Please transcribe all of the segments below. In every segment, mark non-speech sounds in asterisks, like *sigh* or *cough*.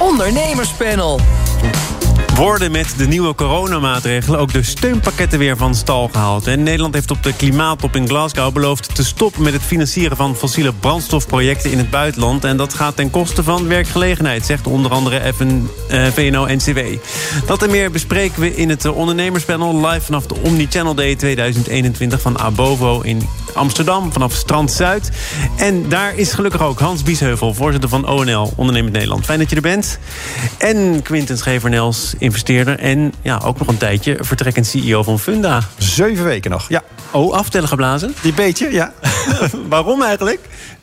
Ondernemerspanel. Worden met de nieuwe coronamaatregelen ook de steunpakketten weer van stal gehaald. En Nederland heeft op de klimaattop in Glasgow beloofd te stoppen met het financieren van fossiele brandstofprojecten in het buitenland. En dat gaat ten koste van werkgelegenheid, zegt onder andere FN, eh, VNO-NCW. Dat en meer bespreken we in het eh, ondernemerspanel live vanaf de Omnichannel Day 2021 van Abovo in Amsterdam, vanaf Strand Zuid. En daar is gelukkig ook Hans Biesheuvel, voorzitter van ONL, Ondernemend Nederland. Fijn dat je er bent. En Quinten Schevernels, investeerder. En ja, ook nog een tijdje vertrekkend CEO van Funda. Zeven weken nog, ja. Oh, aftellen geblazen? Die beetje, ja. *laughs* Waarom eigenlijk?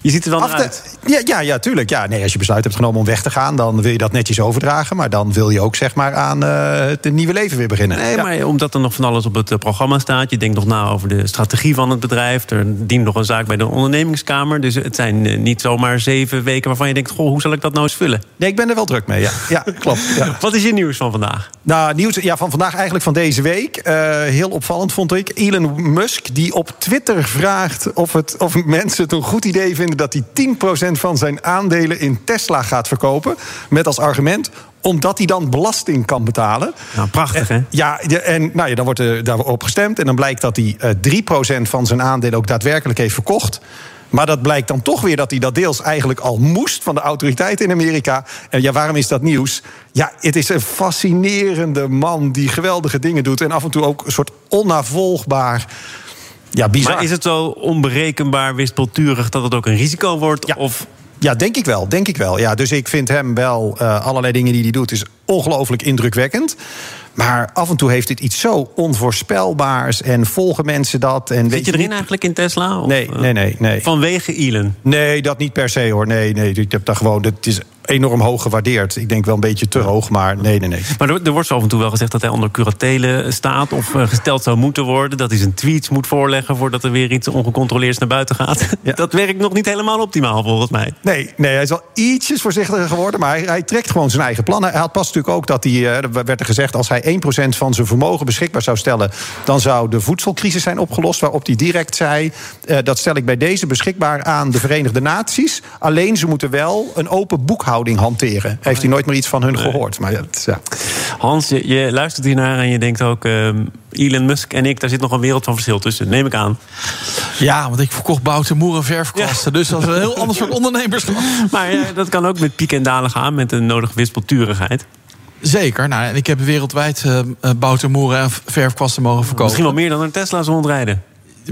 Je ziet er wel naar Afte- uit. Ja, ja, ja, tuurlijk. Ja, nee, als je besluit hebt genomen om weg te gaan... dan wil je dat netjes overdragen. Maar dan wil je ook zeg maar, aan eh, het nieuwe leven weer beginnen. Nee, Ja. maar omdat er nog van alles op het eh, programma staat. Je denkt nog na over de strategie van het bedrijf. Er dient nog een zaak bij de ondernemingskamer. Dus het zijn eh, niet zomaar zeven weken waarvan je denkt... goh, hoe zal ik dat nou eens vullen? Nee, ik ben er wel druk mee, ja. Ja, *laughs* klopt. Ja. Wat is je nieuws van vandaag? Nou, nieuws ja, van vandaag, eigenlijk van deze week. Heel opvallend vond ik. Elon Musk, die op Twitter vraagt of, het, of mensen het een goed idee vinden... dat hij 10% van zijn aandelen in Tesla gaat verkopen. Met als argument omdat hij dan belasting kan betalen. Nou, prachtig, hè? Ja, en nou ja, dan wordt er daarop gestemd. En dan blijkt dat hij eh 3% van zijn aandelen ook daadwerkelijk heeft verkocht. Maar dat blijkt dan toch weer dat hij dat deels eigenlijk al moest van de autoriteiten in Amerika. En ja, waarom is dat nieuws? Ja, het is een fascinerende man die geweldige dingen doet. En af en toe ook een soort onnavolgbaar. Ja, bizar. Maar is het zo onberekenbaar, wispelturig... dat het ook een risico wordt? Ja. Of Ja, denk ik wel. Denk ik wel. Ja, dus ik vind hem wel eh, allerlei dingen die hij doet, is ongelooflijk indrukwekkend. Maar af en toe heeft het iets zo onvoorspelbaars en volgen mensen dat. En weet zit je niet- erin eigenlijk in Tesla? Of, Nee, eh, nee, nee, nee. Vanwege Elon? Nee, dat niet per se hoor. Nee, nee. Ik heb daar gewoon. Het is enorm hoog gewaardeerd. Ik denk wel een beetje te hoog, maar nee, nee, nee. Maar er, er wordt zo af en toe wel gezegd dat hij onder curatele staat... of eh, gesteld zou moeten worden. Dat hij zijn tweets moet voorleggen... voordat er weer iets ongecontroleerds naar buiten gaat. *laughs* Ja. Dat werkt nog niet helemaal optimaal, volgens mij. Nee, nee, hij is wel ietsjes voorzichtiger geworden, maar hij, hij trekt gewoon zijn eigen plannen. Hij had pas natuurlijk ook dat hij, eh, er werd er gezegd, als hij 1% van zijn vermogen beschikbaar zou stellen, dan zou de voedselcrisis zijn opgelost. Waarop hij direct zei: eh, dat stel ik bij deze beschikbaar aan de Verenigde Naties. Alleen ze moeten wel een open boekhouding hanteren. Heeft hij nooit meer iets van hun gehoord. Maar ja, ja. Hans, je, je luistert hiernaar en je denkt ook... ehm, Elon Musk en ik, daar zit nog een wereld van verschil tussen. Neem ik aan. Ja, want ik verkocht Bouten Moer en verfkwasten. Dus dat is een heel ander soort ondernemerschap. *laughs* Maar eh, dat kan ook met pieken en dalen gaan... met een nodige wispelturigheid. Zeker. Nou, en ik heb wereldwijd eh Bouten Moeren en verfkwasten mogen verkopen. Misschien wel meer dan een Tesla's rondrijden.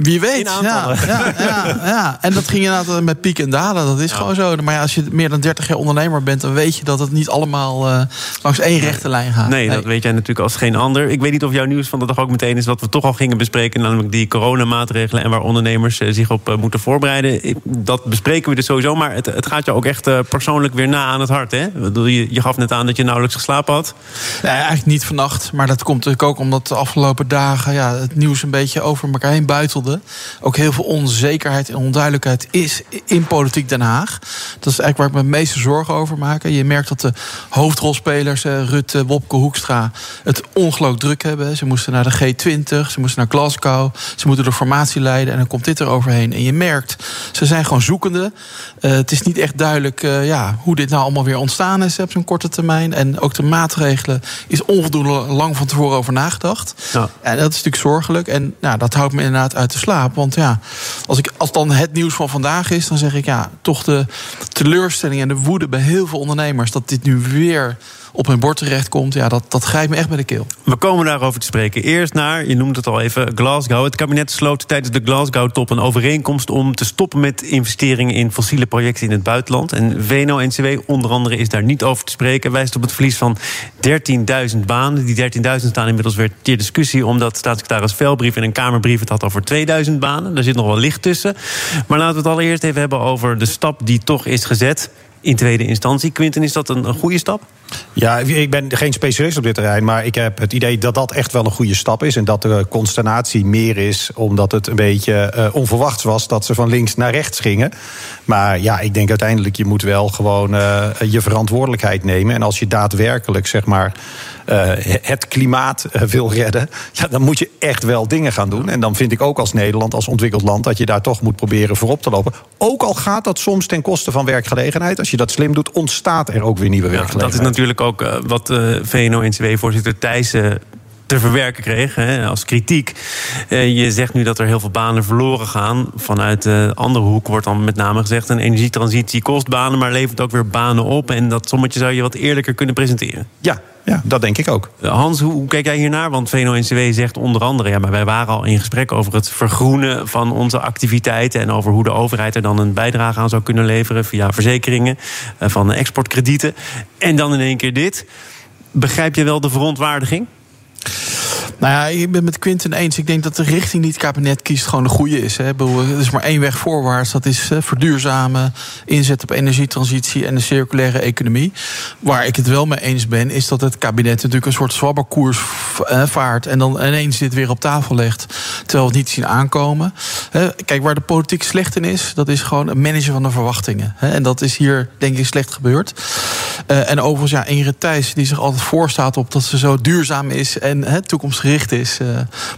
Wie weet. Ja, ja, ja, ja. En dat ging inderdaad met piek en dalen. Dat is gewoon zo. Maar ja, als je meer dan 30 jaar ondernemer bent, dan weet je dat het niet allemaal eh, langs één rechte lijn gaat. Nee, dat weet jij natuurlijk als geen ander. Ik weet niet of jouw nieuws van de dag ook meteen is wat we toch al gingen bespreken, namelijk die coronamaatregelen en waar ondernemers eh, zich op eh, moeten voorbereiden. Dat bespreken we dus sowieso, maar het, het gaat je ook echt persoonlijk weer na aan het hart. Hè? Je, je gaf net aan dat je nauwelijks geslapen had. Nee, eigenlijk niet vannacht. Maar dat komt natuurlijk ook omdat de afgelopen dagen ja, het nieuws een beetje over elkaar heen buitelde. Ook heel veel onzekerheid en onduidelijkheid is in politiek Den Haag. Dat is eigenlijk waar ik me het meeste zorgen over maak. Je merkt dat de hoofdrolspelers, eh, Rutte, Wopke, Hoekstra, het ongelooflijk druk hebben. Ze moesten naar de G20, ze moesten naar Glasgow, ze moeten de formatie leiden en dan komt dit er overheen. En je merkt, ze zijn gewoon zoekende. Eh, het is niet echt duidelijk eh, ja, hoe dit nou allemaal weer ontstaan is op zo'n korte termijn. En ook de maatregelen is onvoldoende lang van tevoren over nagedacht. Ja. Ja, dat is natuurlijk zorgelijk. En nou, dat houdt me inderdaad uit de slaap. Want ja, als, ik, als dan het nieuws van vandaag is, dan zeg ik ja, toch de teleurstelling en de woede bij heel veel ondernemers dat dit nu weer op hun bord terechtkomt. Ja, dat, dat grijpt me echt bij de keel. We komen daarover te spreken. Eerst naar, je noemt het al even, Glasgow. Het kabinet sloot tijdens de Glasgow-top een overeenkomst om te stoppen met investeringen in fossiele projecten in het buitenland. En VNO-NCW onder andere is daar niet over te spreken. Wijst op het verlies van 13.000 banen. Die 13.000 staan inmiddels weer ter discussie, omdat staatssecretaris Velbrief in een Kamerbrief het had over 2000 banen. Daar zit nog wel licht tussen. Maar laten we het allereerst even hebben over de stap die toch is gezet. In tweede instantie. Quinten, is dat een, goede stap? Ja, ik ben geen specialist op dit terrein, maar ik heb het idee dat dat echt wel een goede stap is. En dat de consternatie meer is omdat het een beetje uh, onverwachts was dat ze van links naar rechts gingen. Maar ja, ik denk uiteindelijk, je moet wel gewoon uh, je verantwoordelijkheid nemen. En als je daadwerkelijk, zeg maar. Uh, het klimaat wil redden, ja, dan moet je echt wel dingen gaan doen. En dan vind ik ook als Nederland, als ontwikkeld land, dat je daar toch moet proberen voorop te lopen. Ook al gaat dat soms ten koste van werkgelegenheid. Als je dat slim doet, ontstaat er ook weer nieuwe ja, werkgelegenheid. Dat is natuurlijk ook uh, wat VNO-NCW-voorzitter Thijs te verwerken kreeg hè, als kritiek. Uh, je zegt nu dat er heel veel banen verloren gaan. Vanuit de andere hoek wordt dan met name gezegd... een energietransitie kost banen, maar levert ook weer banen op. En dat sommetje zou je wat eerlijker kunnen presenteren. Ja, ja, dat denk ik ook. Hans, hoe, hoe kijk jij hiernaar? Want VNO-NCW zegt onder andere... ja, maar wij waren al in gesprek over het vergroenen van onze activiteiten... en over hoe de overheid er dan een bijdrage aan zou kunnen leveren... via verzekeringen eh, van exportkredieten. En dan in één keer dit. Begrijp je wel de verontwaardiging? Nou ja, ik ben met Quinten eens. Ik denk dat de richting die het kabinet kiest gewoon de goede is. Hè. Er is maar één weg voorwaarts. Dat is eh, verduurzamen, inzet op energietransitie en de circulaire economie. Waar ik het wel mee eens ben, is dat het kabinet natuurlijk een soort zwabberkoers eh, vaart. En dan ineens dit weer op tafel legt. Terwijl we het niet zien aankomen. Kijk, waar de politiek slecht in is, dat is gewoon een managen van de verwachtingen. En dat is hier, denk ik, slecht gebeurd. Eh, en overigens, ja, Ingrid Thijs, die zich altijd voorstaat op dat ze zo duurzaam is en toekomstgericht is, uh,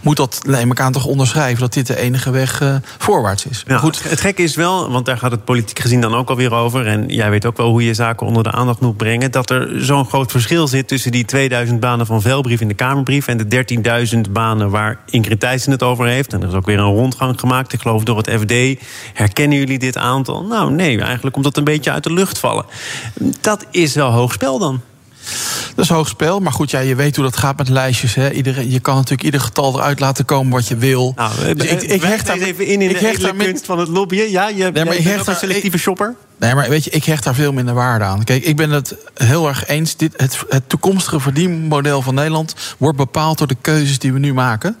moet dat, neem ik aan, toch onderschrijven dat dit de enige weg uh, voorwaarts is. Ja, Goed. Het gekke is wel, want daar gaat het politiek gezien dan ook alweer over. En jij weet ook wel hoe je zaken onder de aandacht moet brengen. Dat er zo'n groot verschil zit tussen die 2000 banen van Velbrief in de Kamerbrief en de 13.000 banen waar Ingrid Thijssen het over heeft. En er is ook weer een rondgang gemaakt, ik geloof door het FD. Herkennen jullie dit aantal? Nou, nee, eigenlijk komt dat een beetje uit de lucht vallen. Dat is wel hoog spel dan. Dat is hoog spel. Maar goed, ja, je weet hoe dat gaat met lijstjes. Hè. Iedereen, je kan natuurlijk ieder getal eruit laten komen wat je wil. Nou, dus ik, ik hecht daar even in in ik de kunst van het lobbyen. Ja, je nee, maar ik hecht een selectieve shopper. Nee, maar weet je, ik hecht daar veel minder waarde aan. Kijk, ik ben het heel erg eens. Dit, het, toekomstige verdienmodel van Nederland wordt bepaald door de keuzes die we nu maken.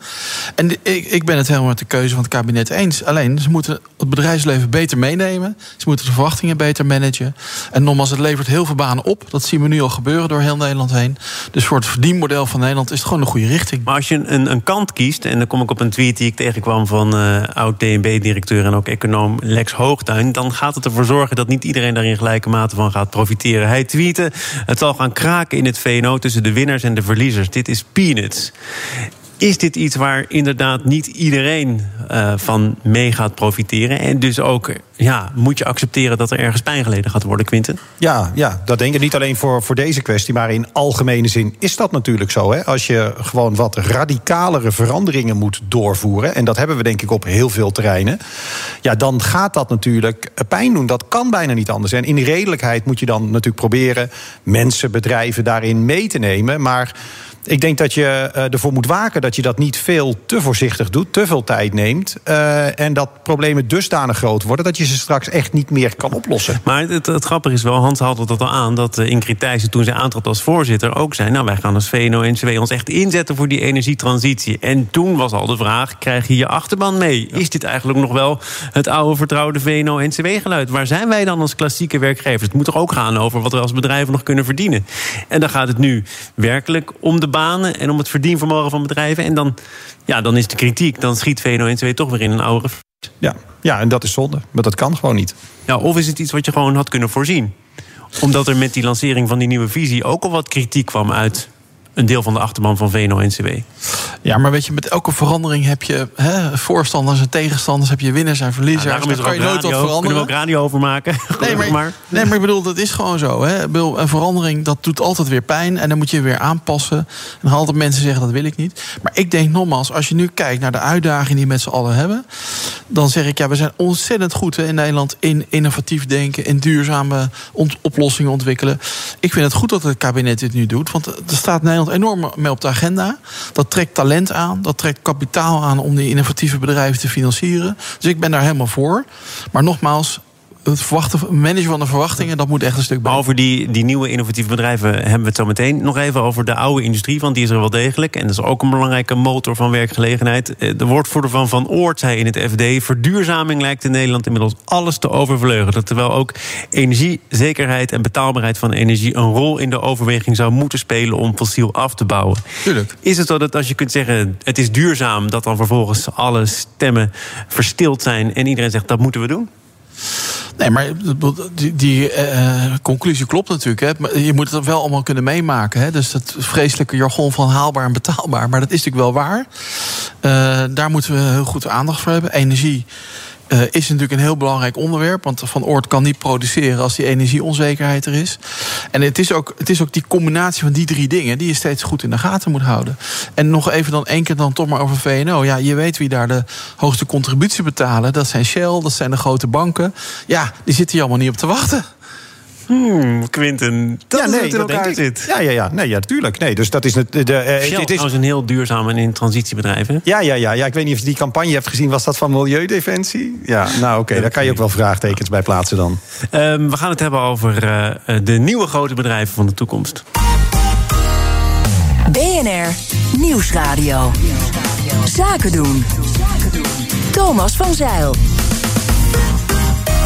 En ik, ik ben het helemaal met de keuze van het kabinet eens. Alleen, ze moeten het bedrijfsleven beter meenemen. Ze moeten de verwachtingen beter managen. En nogmaals, het levert heel veel banen op. Dat zien we nu al gebeuren door heel Nederland heen. Dus voor het verdienmodel van Nederland is het gewoon de goede richting. Maar als je een, een kant kiest, en dan kom ik op een tweet die ik tegenkwam van uh, oud DNB-directeur en ook econoom Lex Hoogtuin, dan gaat het ervoor zorgen dat niet iedereen daar in gelijke mate van gaat profiteren. Hij tweette: Het zal gaan kraken in het VNO tussen de winnaars en de verliezers. Dit is peanuts. Is dit iets waar inderdaad niet iedereen uh, van mee gaat profiteren? En dus ook ja, moet je accepteren dat er ergens pijn geleden gaat worden, Quinten? Ja, ja dat denk ik niet alleen voor, voor deze kwestie, maar in algemene zin is dat natuurlijk zo. Hè? Als je gewoon wat radicalere veranderingen moet doorvoeren, en dat hebben we denk ik op heel veel terreinen, ja, dan gaat dat natuurlijk pijn doen. Dat kan bijna niet anders. En in redelijkheid moet je dan natuurlijk proberen mensen, bedrijven daarin mee te nemen. Maar ik denk dat je uh, ervoor moet waken dat je dat niet veel te voorzichtig doet, te veel tijd neemt. Uh, en dat problemen dusdanig groot worden dat je ze straks echt niet meer kan oplossen. Maar het, het grappige is wel, Hans haalde dat al aan, dat uh, Ingrid Thijssen toen zij aantrad als voorzitter ook zei: Nou, wij gaan als VNO-NCW ons echt inzetten voor die energietransitie. En toen was al de vraag: krijg je je achterban mee? Is dit eigenlijk nog wel het oude vertrouwde VNO-NCW-geluid? Waar zijn wij dan als klassieke werkgevers? Het moet toch ook gaan over wat we als bedrijven nog kunnen verdienen? En dan gaat het nu werkelijk om de banen en om het verdienvermogen van bedrijven. En dan, ja, dan is de kritiek, dan schiet VNO-NCW toch weer in een oude... Ja, ja, en dat is zonde. Maar dat kan gewoon niet. Ja, of is het iets wat je gewoon had kunnen voorzien? Omdat er met die lancering van die nieuwe visie ook al wat kritiek kwam uit een deel van de achterban van VNO-NCW. Ja, maar weet je, met elke verandering heb je hè, voorstanders en tegenstanders, heb je winnaars en verliezers. Ja, daarom is kan je nooit wat veranderen. Kunnen we ook radio over maken? *laughs* Nee maar, maar. nee, maar ik bedoel, dat is gewoon zo. Hè. Een verandering, dat doet altijd weer pijn en dan moet je weer aanpassen. En altijd mensen zeggen, dat wil ik niet. Maar ik denk nogmaals, als je nu kijkt naar de uitdagingen die we met z'n allen hebben, dan zeg ik, ja, we zijn ontzettend goed hè, in Nederland in innovatief denken, in duurzame oplossingen ontwikkelen. Ik vind het goed dat het kabinet dit nu doet, want er staat Nederland enorm mee op de agenda. Dat trekt talent aan, dat trekt kapitaal aan om die innovatieve bedrijven te financieren. Dus ik ben daar helemaal voor. Maar nogmaals, het verwachten, managen van de verwachtingen, dat moet echt een stuk bij. over die, die nieuwe innovatieve bedrijven hebben we het zo meteen. Nog even over de oude industrie, want die is er wel degelijk. En dat is ook een belangrijke motor van werkgelegenheid. De woordvoerder van Van Oort zei in het FD... verduurzaming lijkt in Nederland inmiddels alles te overvleugelen. Terwijl ook energiezekerheid en betaalbaarheid van energie... een rol in de overweging zou moeten spelen om fossiel af te bouwen. Tuurlijk. Is het zo dat als je kunt zeggen het is duurzaam... dat dan vervolgens alle stemmen verstild zijn... en iedereen zegt dat moeten we doen? Nee, maar die, die uh, conclusie klopt natuurlijk. Hè. Je moet het wel allemaal kunnen meemaken. Hè. Dus dat vreselijke jargon van haalbaar en betaalbaar. Maar dat is natuurlijk wel waar. Uh, daar moeten we heel goed aandacht voor hebben. Energie uh, is natuurlijk een heel belangrijk onderwerp. Want Van Oort kan niet produceren als die energieonzekerheid er is. En het is, ook, het is ook die combinatie van die drie dingen die je steeds goed in de gaten moet houden. En nog even dan één keer dan toch maar over VNO. Ja, je weet wie daar de hoogste contributie betalen. Dat zijn Shell, dat zijn de grote banken. Ja, die zitten hier allemaal niet op te wachten. Hmm, Quinten, dat ja, nee, elkaar zit. Ja, ja, ja, nee, ja, natuurlijk. Nee, dus dat is het. De, de, uh, Shell het is een heel duurzaam en in transitiebedrijf. Hè? Ja, ja, ja, ja. Ik weet niet of je die campagne hebt gezien. Was dat van Milieudefensie? Ja, nou oké, okay, daar kan je ook wel vraagtekens bij plaatsen dan. Um, we gaan het hebben over uh, de nieuwe grote bedrijven van de toekomst. BNR Nieuwsradio. Zaken doen. Thomas van Zeil.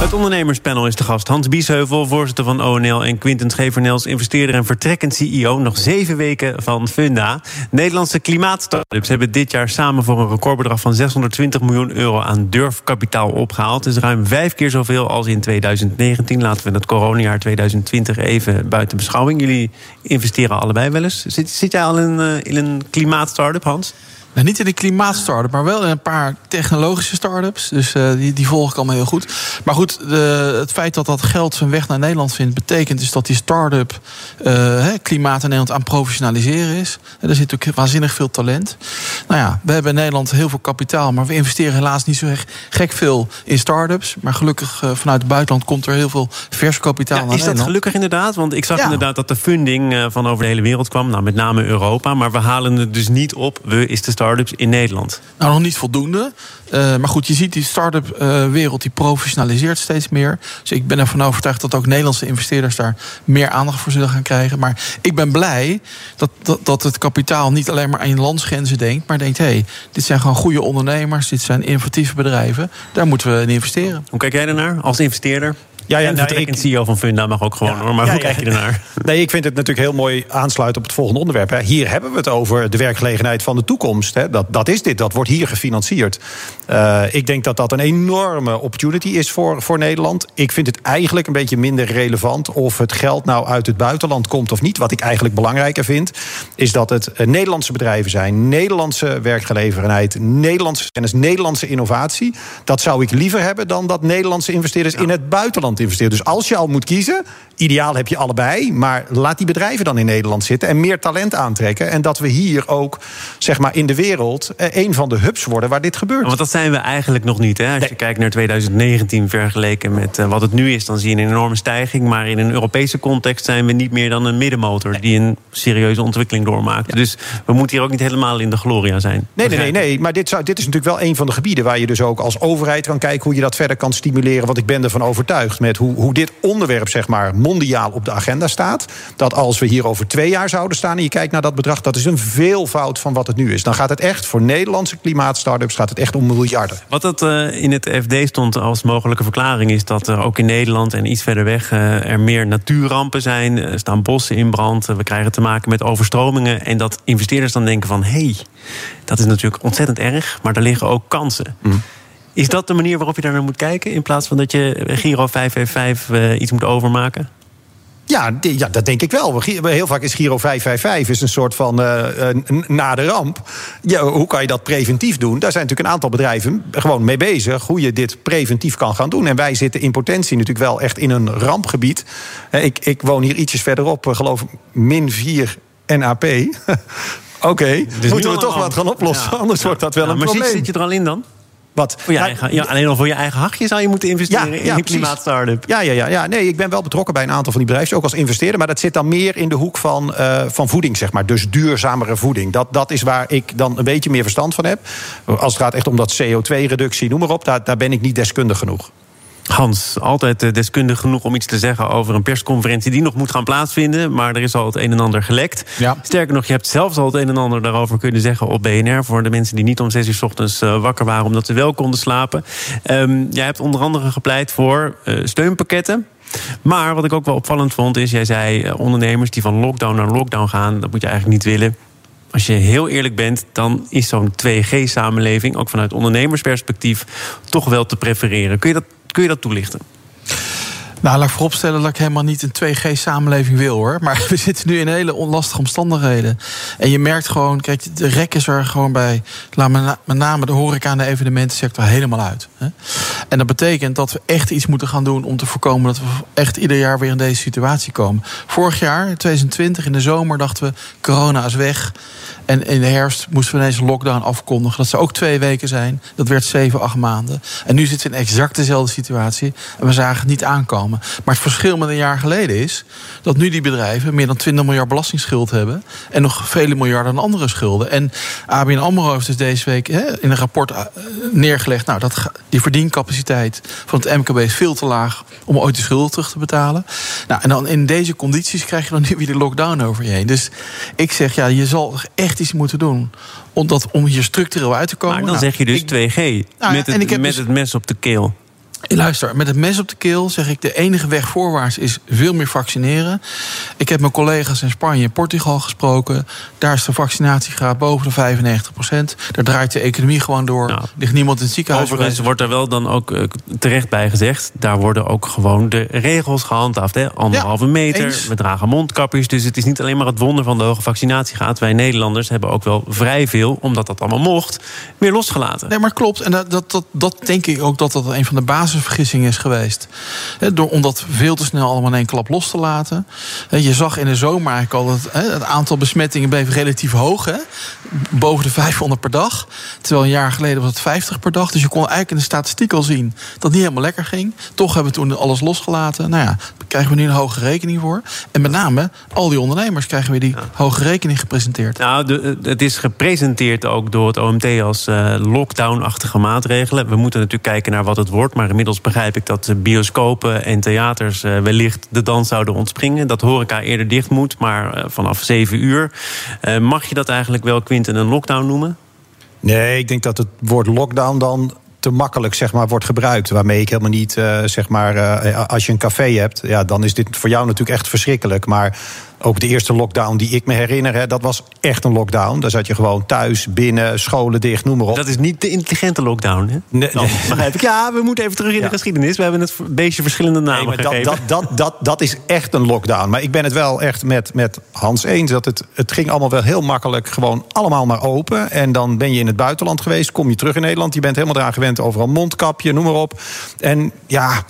Het ondernemerspanel is de gast. Hans Biesheuvel, voorzitter van ONL... en Quinten Schevernels, investeerder en vertrekkend CEO. Nog zeven weken van Funda. Nederlandse klimaatstartups hebben dit jaar samen... voor een recordbedrag van 620 miljoen euro aan durfkapitaal opgehaald. Is ruim vijf keer zoveel als in 2019. Laten we het coronajaar 2020 even buiten beschouwing. Jullie investeren allebei wel eens. Zit, jij al in, uh, in een klimaatstartup, Hans? Nou, niet in de klimaatstartup, maar wel in een paar technologische startups. Dus uh, die, die volg ik allemaal heel goed. Maar goed, de, het feit dat dat geld zijn weg naar Nederland vindt, betekent dus dat die start-up uh, klimaat in Nederland aan professionaliseren is. En er zit ook waanzinnig veel talent. Nou ja, we hebben in Nederland heel veel kapitaal, maar we investeren helaas niet zo gek veel in start-ups. Maar gelukkig uh, vanuit het buitenland komt er heel veel vers kapitaal ja, naar Is dat Nederland. gelukkig inderdaad? Want ik zag ja. inderdaad dat de funding van over de hele wereld kwam, nou, met name Europa. Maar we halen het dus niet op. We is de start-ups in Nederland? Nou, nog niet voldoende. Uh, maar goed, je ziet die start-up uh, wereld die professionaliseert steeds meer. Dus ik ben ervan overtuigd dat ook Nederlandse investeerders daar meer aandacht voor zullen gaan krijgen. Maar ik ben blij dat, dat, dat het kapitaal niet alleen maar aan je landsgrenzen denkt, maar denkt: hé, hey, dit zijn gewoon goede ondernemers, dit zijn innovatieve bedrijven. Daar moeten we in investeren. Hoe kijk jij ernaar als investeerder? Ja, ja, en nou, ik, CEO van Funda mag ook gewoon ja, hoor. Maar ja, hoe kijk je ernaar? *laughs* Nee, ik vind het natuurlijk heel mooi aansluiten op het volgende onderwerp. Hè. Hier hebben we het over de werkgelegenheid van de toekomst. Hè. Dat, dat is dit, dat wordt hier gefinancierd. Uh, ik denk dat dat een enorme opportunity is voor, voor Nederland. Ik vind het eigenlijk een beetje minder relevant of het geld nou uit het buitenland komt of niet. Wat ik eigenlijk belangrijker vind, is dat het uh, Nederlandse bedrijven zijn, Nederlandse werkgelegenheid, Nederlandse kennis, Nederlandse innovatie. Dat zou ik liever hebben dan dat Nederlandse investeerders in het buitenland Dus als je al moet kiezen, ideaal heb je allebei, maar laat die bedrijven dan in Nederland zitten en meer talent aantrekken. En dat we hier ook, zeg maar, in de wereld een van de hubs worden waar dit gebeurt. Want dat zijn we eigenlijk nog niet. Hè? Als nee. je kijkt naar 2019 vergeleken met uh, wat het nu is, dan zie je een enorme stijging. Maar in een Europese context zijn we niet meer dan een middenmotor nee. die een serieuze ontwikkeling doormaakt. Ja. Dus we moeten hier ook niet helemaal in de gloria zijn. Nee, nee, nee, nee. Maar dit, zou, dit is natuurlijk wel een van de gebieden waar je dus ook als overheid kan kijken hoe je dat verder kan stimuleren. Want ik ben ervan overtuigd met hoe, hoe dit onderwerp, zeg maar, mondiaal op de agenda staat. Dat als we hier over twee jaar zouden staan en je kijkt naar dat bedrag, dat is een veelvoud van wat het nu is. Dan gaat het echt voor Nederlandse klimaatstartups gaat het echt om miljarden. Wat dat uh, in het FD stond als mogelijke verklaring is dat er ook in Nederland en iets verder weg uh, er meer natuurrampen zijn. Er staan bossen in brand. We krijgen te maken met overstromingen. En dat investeerders dan denken van hé, hey, dat is natuurlijk ontzettend erg, maar er liggen ook kansen. Mm. Is dat de manier waarop je daar naar moet kijken? In plaats van dat je Giro 555 uh, iets moet overmaken? Ja, ja, dat denk ik wel. Heel vaak is Giro 555 is een soort van uh, na de ramp. Ja, hoe kan je dat preventief doen? Daar zijn natuurlijk een aantal bedrijven gewoon mee bezig... hoe je dit preventief kan gaan doen. En wij zitten in potentie natuurlijk wel echt in een rampgebied. Ik, ik woon hier ietsjes verderop, geloof ik, min 4 NAP. *laughs* Oké, okay. dus moeten we toch wat gaan oplossen. Ja. Anders ja. wordt dat wel een maar probleem. Maar zit je er al in dan? Wat? Voor je eigen, ja, alleen al voor je eigen hachje zou je moeten investeren ja, ja, in een klimaatstartup. Ja, ja, ja, ja. Nee, ik ben wel betrokken bij een aantal van die bedrijven, ook als investeerder. Maar dat zit dan meer in de hoek van, uh, van voeding, zeg maar. Dus duurzamere voeding. Dat, dat is waar ik dan een beetje meer verstand van heb. Als het gaat echt om dat CO2-reductie, noem maar op, daar, daar ben ik niet deskundig genoeg. Hans, altijd eh, deskundig genoeg om iets te zeggen over een persconferentie die nog moet gaan plaatsvinden. Maar er is al het een en ander gelekt. Ja. Sterker nog, je hebt zelfs al het een en ander daarover kunnen zeggen op BNR. Voor de mensen die niet om zes uur 's ochtends eh, wakker waren omdat ze wel konden slapen. Ehm, jij hebt onder andere gepleit voor eh, steunpakketten. Maar wat ik ook wel opvallend vond is, jij zei ondernemers die van lockdown naar lockdown gaan, dat moet je eigenlijk niet willen. Als je heel eerlijk bent, dan is zo'n 2G-samenleving, ook vanuit ondernemersperspectief, toch wel te prefereren. Kun je dat, kun je dat toelichten? Nou, laat ik vooropstellen dat ik helemaal niet een 2G-samenleving wil hoor. Maar *laughs* we zitten nu in hele onlastige omstandigheden. En je merkt gewoon, kijk, de rek is er gewoon bij, laat me met name de horeca de evenementensector helemaal uit. Hè? En dat betekent dat we echt iets moeten gaan doen om te voorkomen dat we echt ieder jaar weer in deze situatie komen. Vorig jaar, 2020, in de zomer, dachten we: corona is weg. En in de herfst moesten we ineens een lockdown afkondigen. Dat zou ook twee weken zijn. Dat werd zeven, acht maanden. En nu zitten we in exact dezelfde situatie. En we zagen het niet aankomen. Maar het verschil met een jaar geleden is dat nu die bedrijven meer dan 20 miljard belastingsschuld hebben. En nog vele miljarden aan andere schulden. En ABN Amro heeft dus deze week hè, in een rapport eh, neergelegd. Nou, dat, die verdiencapaciteit van het MKB is veel te laag om ooit de schulden terug te betalen. Nou, en dan in deze condities krijg je dan nu *laughs* weer de lockdown over je heen. Dus ik zeg, ja, je zal echt iets moeten doen. Om, dat, om hier structureel uit te komen. Maar dan Nou, zeg je dus ik- 2G. Nou, met het, met dus- het mes op de keel. Luister, met het mes op de keel zeg ik... de enige weg voorwaarts is veel meer vaccineren. Ik heb mijn collega's in Spanje en Portugal gesproken. Daar is de vaccinatiegraad boven de 95 procent. Daar draait de economie gewoon door. Nou, ligt niemand in het ziekenhuis. Overigens wordt er wel dan ook eh, terecht bij gezegd... daar worden ook gewoon de regels gehandhaafd. Hè? Anderhalve Ja, meter, eens. we dragen mondkapjes. Dus het is niet alleen maar het wonder van de hoge vaccinatiegraad. Wij Nederlanders hebben ook wel vrij veel... omdat dat allemaal mocht, weer losgelaten. Nee, maar klopt. En dat, dat, dat, dat denk ik ook dat dat een van de basisvergissingen is geweest. Door, om dat veel te snel allemaal in één klap los te laten. Je zag in de zomer eigenlijk al dat het aantal besmettingen bleef relatief hoog. Boven de 500 per dag. Terwijl een jaar geleden was het 50 per dag. Dus je kon eigenlijk in de statistiek al zien dat het niet helemaal lekker ging. Toch hebben we toen alles losgelaten. Nou ja, daar krijgen we nu een hoge rekening voor. En met name al die ondernemers krijgen weer die hoge rekening gepresenteerd. Nou, de, het is gepresenteerd ook door het OMT als eh, lockdown-achtige maatregelen. We moeten natuurlijk kijken naar wat het wordt. Maar inmiddels begrijp ik dat bioscopen en theaters eh, wellicht de dans zouden ontspringen. Dat horeca eerder dicht moet, maar eh, vanaf 7 uur. Eh, mag je dat eigenlijk wel, Quinten, een lockdown noemen? Nee, ik denk dat het woord lockdown dan te makkelijk zeg maar, wordt gebruikt. Waarmee ik helemaal niet, zeg maar, als je een café hebt, ja, dan is dit voor jou natuurlijk echt verschrikkelijk. Maar ook de eerste lockdown die ik me herinner, hè, dat was echt een lockdown. Daar zat je gewoon thuis, binnen, scholen dicht, noem maar op. Dat is niet de intelligente lockdown, hè? Nee, Dan nee. begrijp ik. Ja, we moeten even terug in Ja. de geschiedenis. We hebben het beestje verschillende namen Nee, maar dat, dat, dat, dat is echt een lockdown. Maar ik ben het wel echt met, met Hans eens. Dat het, het ging allemaal wel heel makkelijk. Gewoon allemaal maar open. En dan ben je in het buitenland geweest. Kom je terug in Nederland. Je bent helemaal eraan gewend. Overal mondkapje, noem maar op. En ja.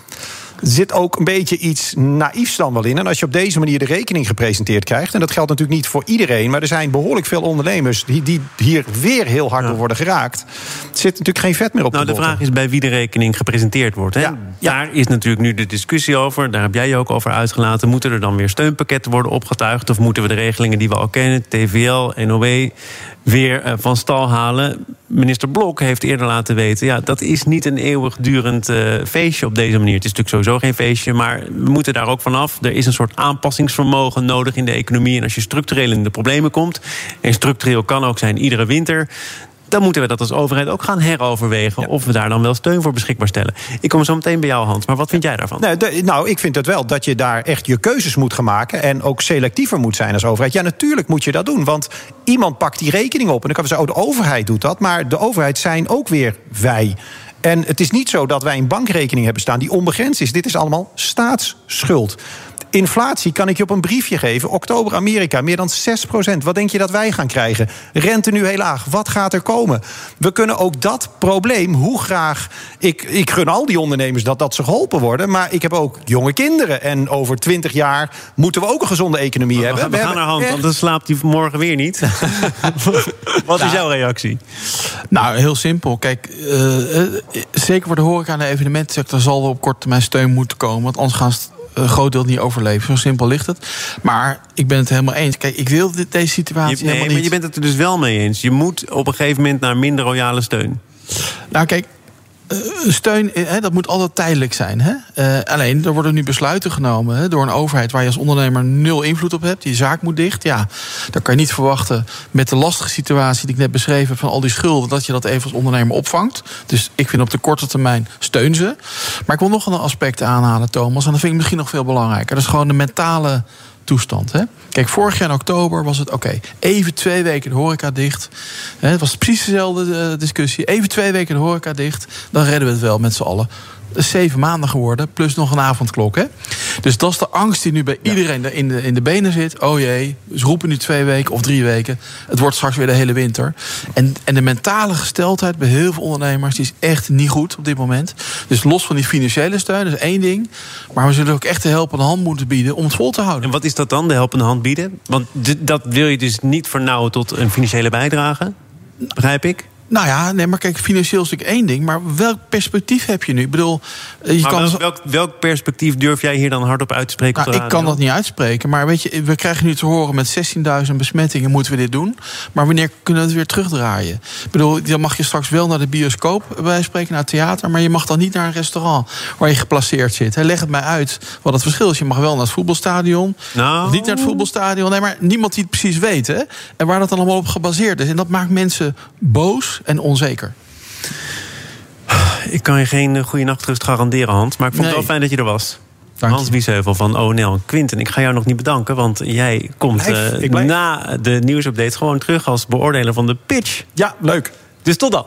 Zit ook een beetje iets naïefs dan wel in. En als je op deze manier de rekening gepresenteerd krijgt... en dat geldt natuurlijk niet voor iedereen... maar er zijn behoorlijk veel ondernemers... die, die hier weer heel hard door worden geraakt. Er zit natuurlijk geen vet meer op Nou, de vraag is bij wie de rekening gepresenteerd wordt. Hè? Ja. Daar is natuurlijk nu de discussie over. Daar heb jij je ook over uitgelaten. Moeten er dan weer steunpakketten worden opgetuigd? Of moeten we de regelingen die we al kennen, TVL, NOW, weer eh, van stal halen? Minister Blok heeft eerder laten weten... ja, dat is niet een eeuwigdurend eh, feestje op deze manier. Het is natuurlijk sowieso geen feestje, maar we moeten daar ook vanaf. Er is een soort aanpassingsvermogen nodig in de economie. En als je structureel in de problemen komt... en structureel kan ook zijn iedere winter dan moeten we dat als overheid ook gaan heroverwegen... of we daar dan wel steun voor beschikbaar stellen. Ik kom zo meteen bij jou, Hans. Maar wat vind jij daarvan? De- nou, ik vind het wel dat je daar echt je keuzes moet gaan maken. En ook selectiever moet zijn als overheid. Ja, natuurlijk moet je dat doen. Want iemand pakt die rekening op. En dan kan we zeggen, oh, de overheid doet dat. Maar de overheid zijn ook weer wij. En het is niet zo dat wij een bankrekening hebben staan die onbegrensd is. Dit is allemaal staatsschuld. Inflatie kan ik je op een briefje geven. Oktober Amerika, meer dan 6% Wat denk je dat wij gaan krijgen? Rente nu heel laag. Wat gaat er komen? We kunnen ook dat probleem, hoe graag... Ik, ik gun al die ondernemers dat, dat ze geholpen worden. Maar ik heb ook jonge kinderen. En over 20 jaar moeten we ook een gezonde economie We hebben. gaan, we gaan naar hand, echt- want dan slaapt hij morgen weer niet. *laughs* wat is jouw reactie? Nou, heel simpel. Kijk, eh, eh, zeker voor de horeca en de evenementensector zal er op korte termijn steun moeten komen. Want anders gaan een groot deel niet overleven. Zo simpel ligt het. Maar ik ben het helemaal eens. Kijk, ik wil dit, deze situatie Je, nee, helemaal maar niet. je bent het er dus wel mee eens. Je moet op een gegeven moment naar minder royale steun. Nou, kijk. Steun, hè, dat moet altijd tijdelijk zijn. Hè? Alleen, er worden nu besluiten genomen hè, door een overheid... waar je als ondernemer nul invloed op hebt. Die zaak moet dicht. Ja, dan kan je niet verwachten met de lastige situatie... die ik net beschreven heb van al die schulden... dat je dat even als ondernemer opvangt. Dus ik vind op de korte termijn steun ze. Maar ik wil nog een aspect aanhalen, Thomas. En dat vind ik misschien nog veel belangrijker. Dat is gewoon de mentale toestand. Hè? Kijk, vorig jaar in oktober was het oké. even twee weken de horeca dicht. Het was precies dezelfde eh, discussie. Even twee weken de horeca dicht. Dan redden we het wel met z'n allen zeven maanden geworden, plus nog een avondklok. Hè? Dus dat is de angst die nu bij iedereen in de, in de benen zit. Oh jee, ze roepen nu twee weken of drie weken. Het wordt straks weer de hele winter. En, en de mentale gesteldheid bij heel veel ondernemers... die is echt niet goed op dit moment. Dus los van die financiële steun, dat is één ding. Maar we zullen ook echt de helpende hand moeten bieden om het vol te houden. En wat is dat dan, de helpende hand bieden? Want dat wil je dus niet vernauwen tot een financiële bijdrage, begrijp ik? Nou ja, nee, maar kijk, financieel is natuurlijk één ding. Maar welk perspectief heb je nu? Ik bedoel, eh, je kan... welk, welk, perspectief durf jij hier dan hardop uit te spreken? Nou, ik kan dat niet uitspreken. Maar weet je, we krijgen nu te horen met 16.000 besmettingen moeten we dit doen. Maar wanneer kunnen we het weer terugdraaien? Ik bedoel, dan mag je straks wel naar de bioscoop bij spreken, naar het theater. Maar je mag dan niet naar een restaurant waar je geplaceerd zit. Leg het mij uit wat het verschil is. Je mag wel naar het voetbalstadion. Nou... Niet naar het voetbalstadion. Nee, maar niemand die het precies weet. Hè? En waar dat dan allemaal op gebaseerd is. En dat maakt mensen boos en onzeker. Ik kan je geen eh, goede nachtrust garanderen, Hans. Maar ik vond het wel fijn dat je er was. Dank Hans Biesheuvel van ONL. Quinten, ik ga jou nog niet bedanken, want jij komt uh, na de nieuwsupdate gewoon terug als beoordeler van de pitch. Ja, leuk. Dus tot dan.